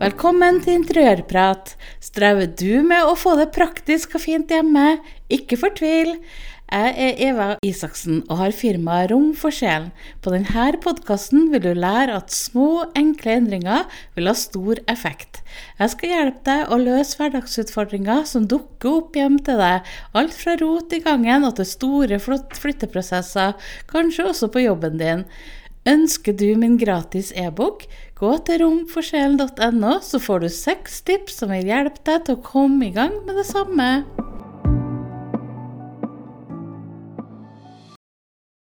Velkommen til Interiørprat. Strever du med å få det praktisk og fint hjemme? Ikke fortvil. Jeg er Eva Isaksen og har firmaet Rom for sjelen. På denne podkasten vil du lære at små, enkle endringer vil ha stor effekt. Jeg skal hjelpe deg å løse hverdagsutfordringer som dukker opp hjem til deg. Alt fra rot i gangen og til store flytteprosesser, kanskje også på jobben din. Ønsker du min gratis e-bok? Gå til romforsjelen.no, så får du seks tips som vil hjelpe deg til å komme i gang med det samme.